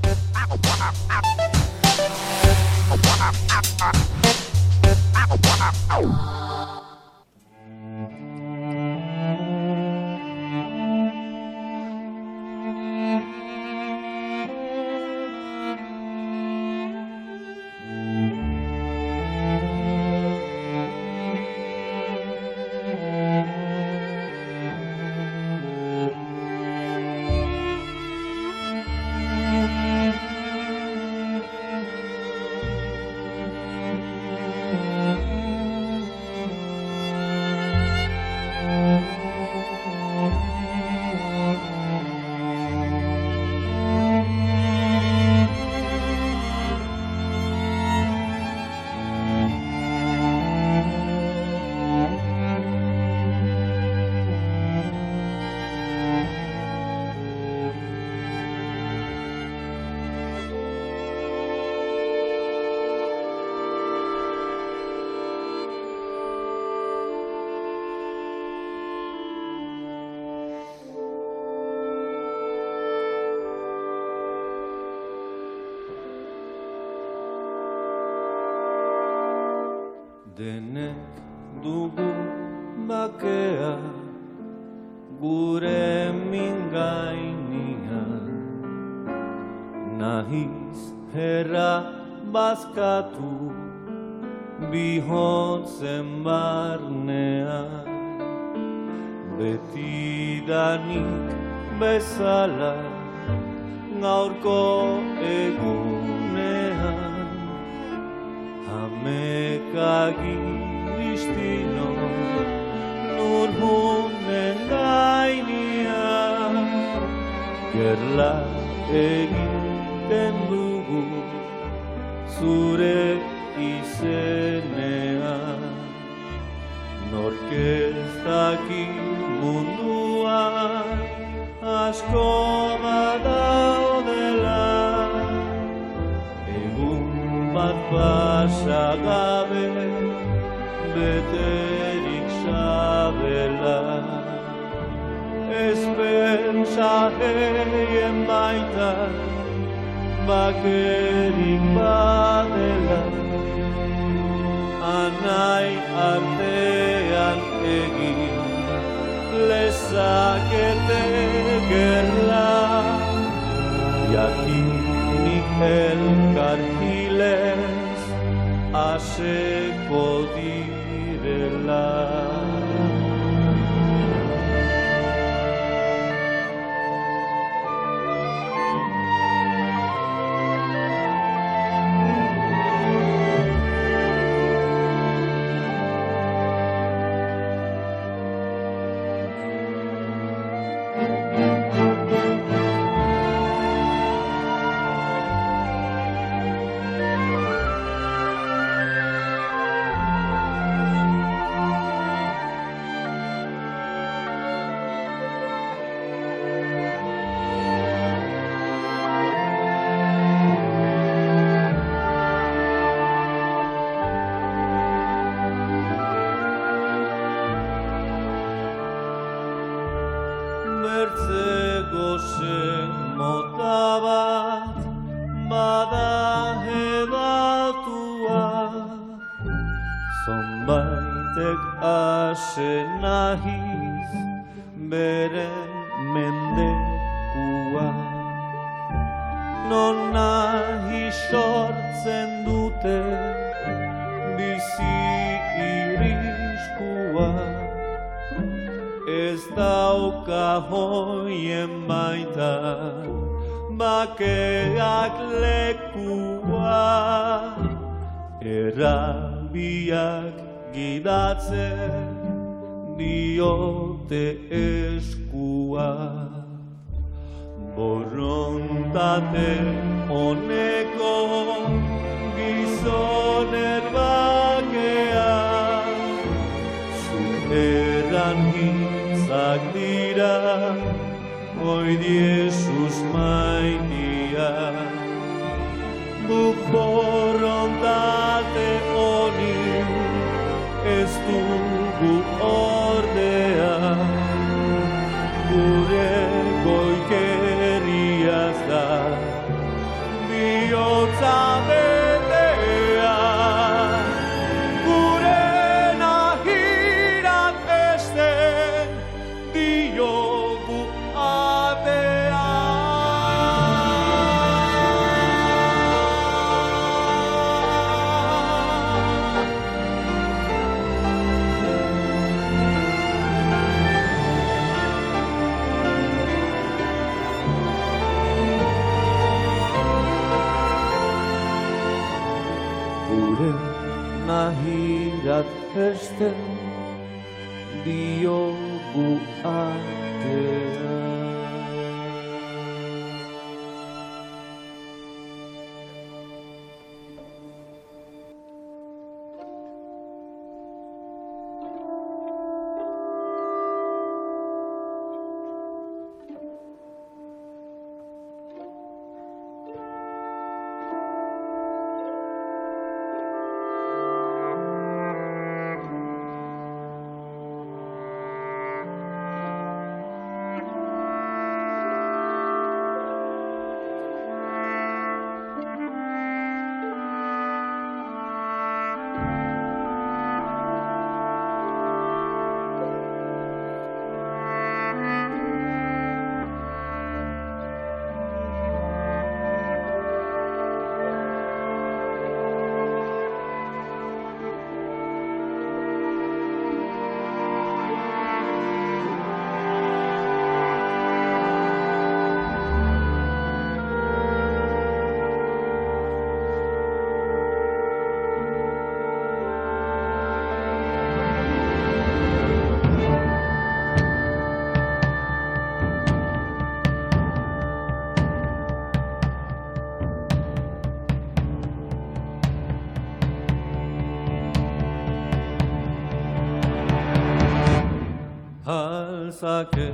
saque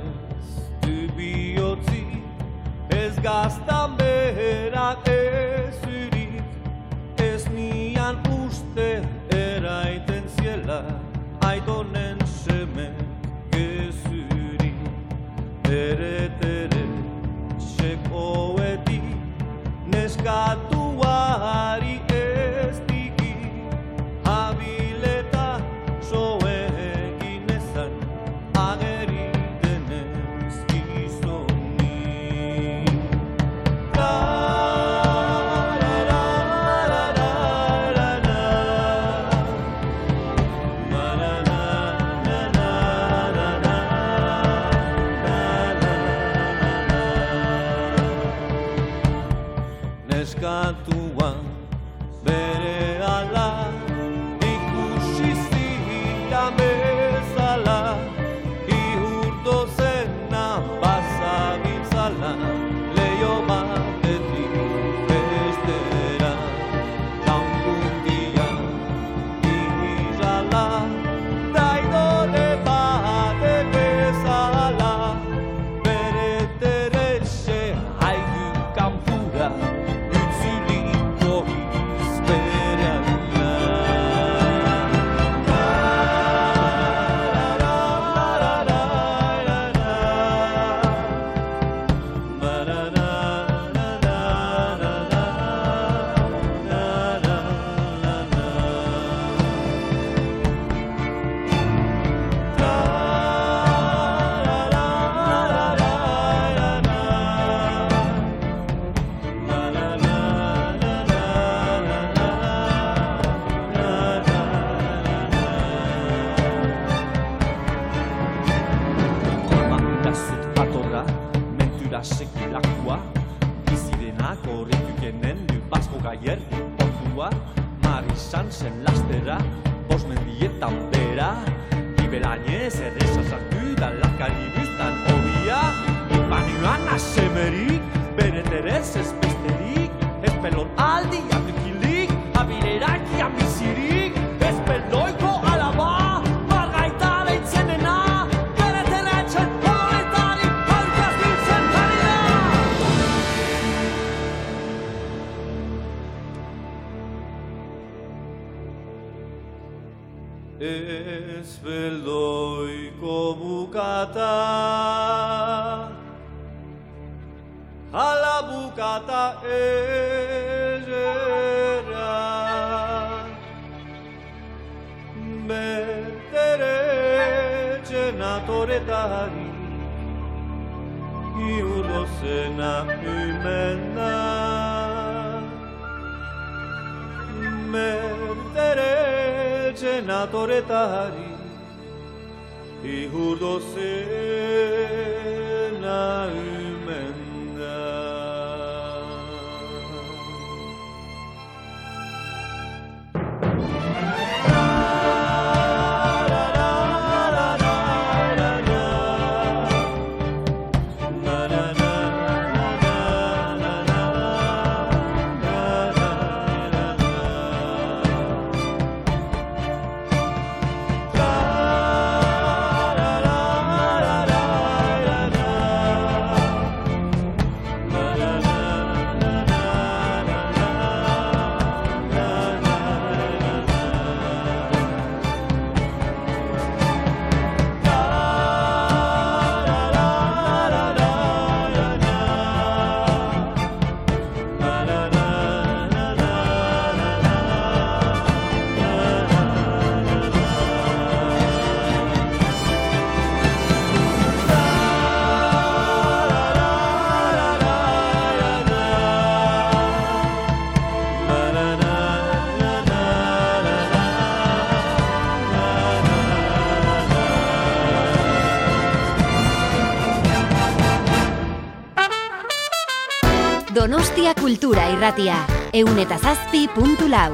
Donostia Kultura irratia, eun eta zazpi puntu lau.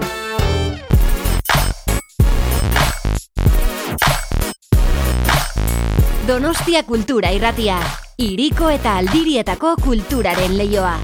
Donostia Kultura irratia, iriko eta aldirietako kulturaren leioa.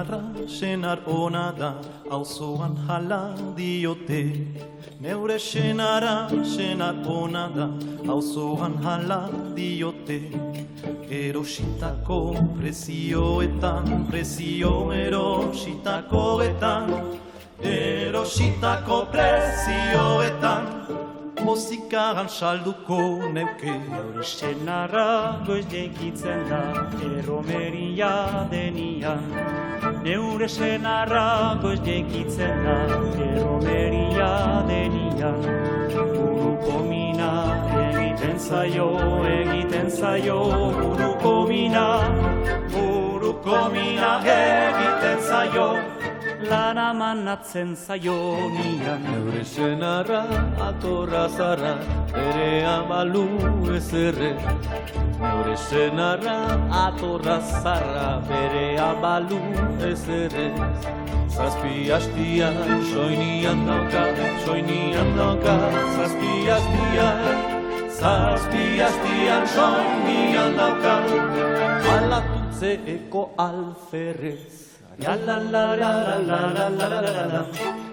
Senarra, senar ona da, auzoan jala diote. Neure senara, senar ona da, auzoan jala diote. Erositako prezioetan, prezio erositakoetan, erositako prezioetan, Mozikaran salduko neuke Eure senarra goiz da erromeria denian Neure senarra goiz jeikitzen da erromeria denian Buruko mina egiten zaio, egiten zaio Buruko mina, buruko mina egiten zaio Lana manatzen zaio nian. Neure senarra atorra zara, bere amalu ezerre. Senarra atorra zara, bere amalu ezerre. Zazpi hastian, soinian dauka, soinian dauka, zazpi hastian. Zazpi hastian, soinian dauka, alatutze alferrez. La la la la la la la la la la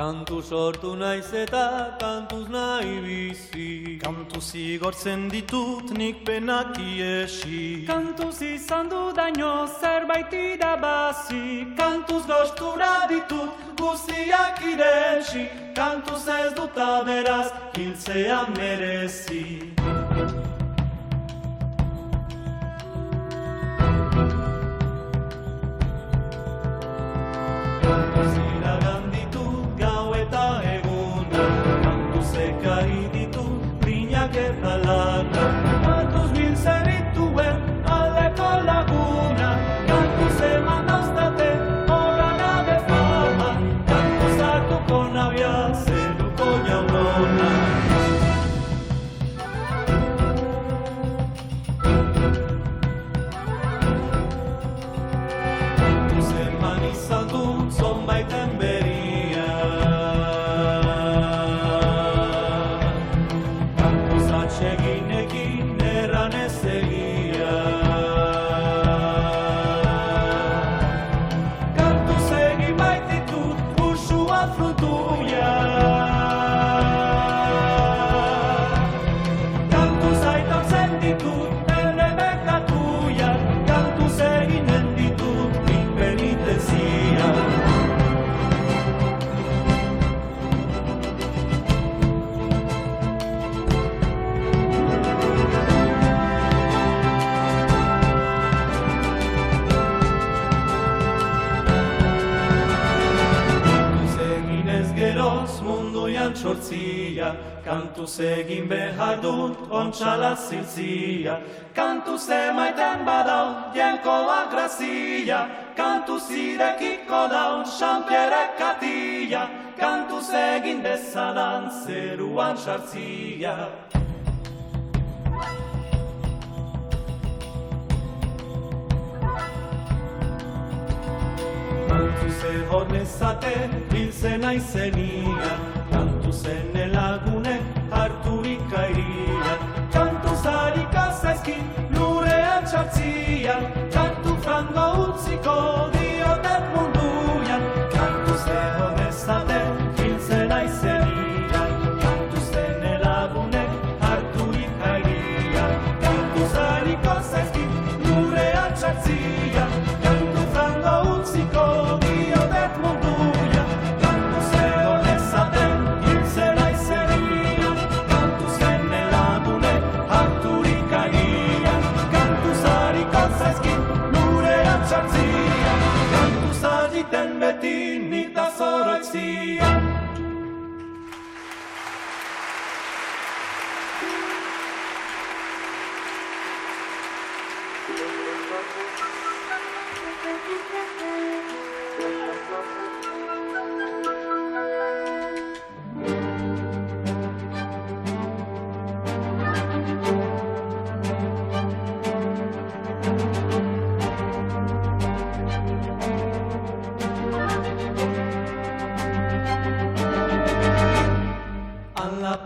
Kantu sortu naiz eta kantuz nahi bizi. Kantu zigortzen ditut nik penak iesi. Kantuz izan du daño zerbait irabazi. Kantuz gostura ditut guziak iresi Kantuz ez dut aberaz hiltzea merezi Kantuz egin behar dut ontxala ziltzia. Kantuz emaiten badau jenkoa grazia. Kantuz irekiko daun Jean-Pierre katia. Kantuz egin dezadan zeruan sartzia. Kantu ze honezate biltzen aizenia. Kantu zen elagune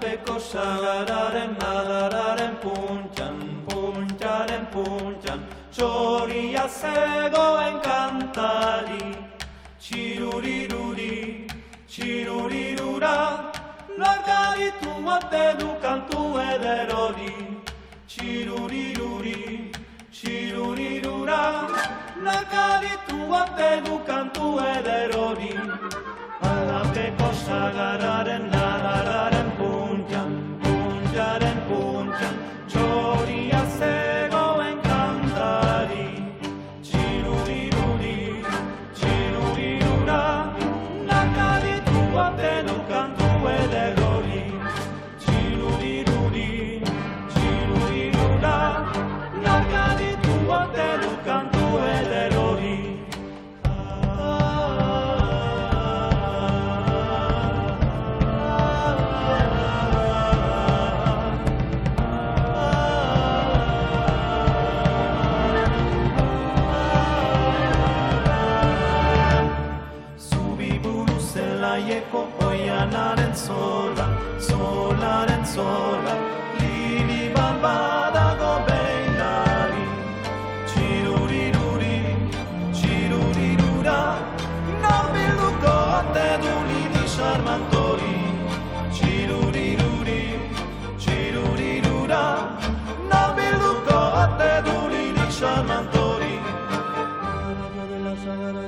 Alapeko sagararen adararen puntxan, puntxaren puntxan, txoria zegoen kantari. Txiruriruri, txirurirura, largaritu ote du kantu eder hori. Txiruriruri, txirurirura, largaritu ote du kantu eder hori. Alapeko sagararen adararen lili sarmantori.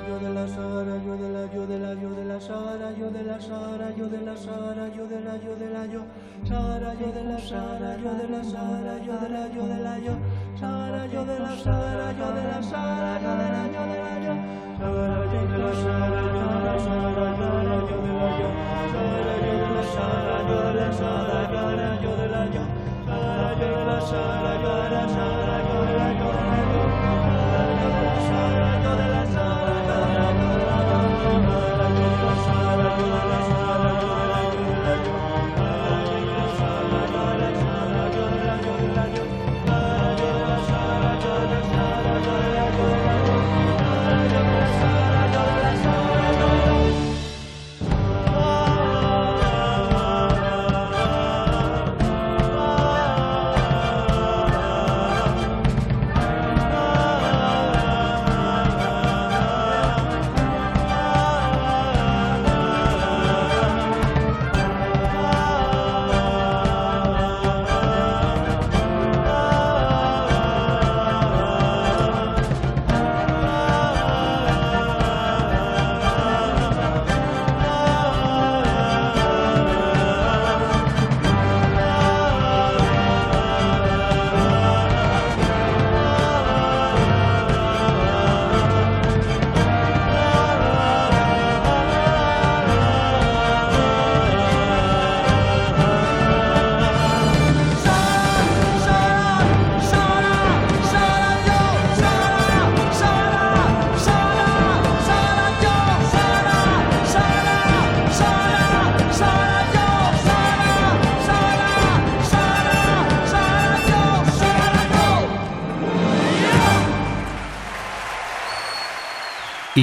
Yo de la sagara, yo de la yo de la yo de la sagara, yo de la sagara, yo de la sagara, yo de la yo de la yo, sagara, yo de la sagara, yo de la sagara, yo de la yo de la yo, sagara, yo de la sagara, yo de la sagara, yo de la yo de la yo, sagara, yo de la sagara, yo de la sagara, yo de la yo de la yo, sagara, yo de la sagara, yo de la sagara, yo de la yo de la yo, sagara, yo de la sagara, yo de la sagara, Subhanallah.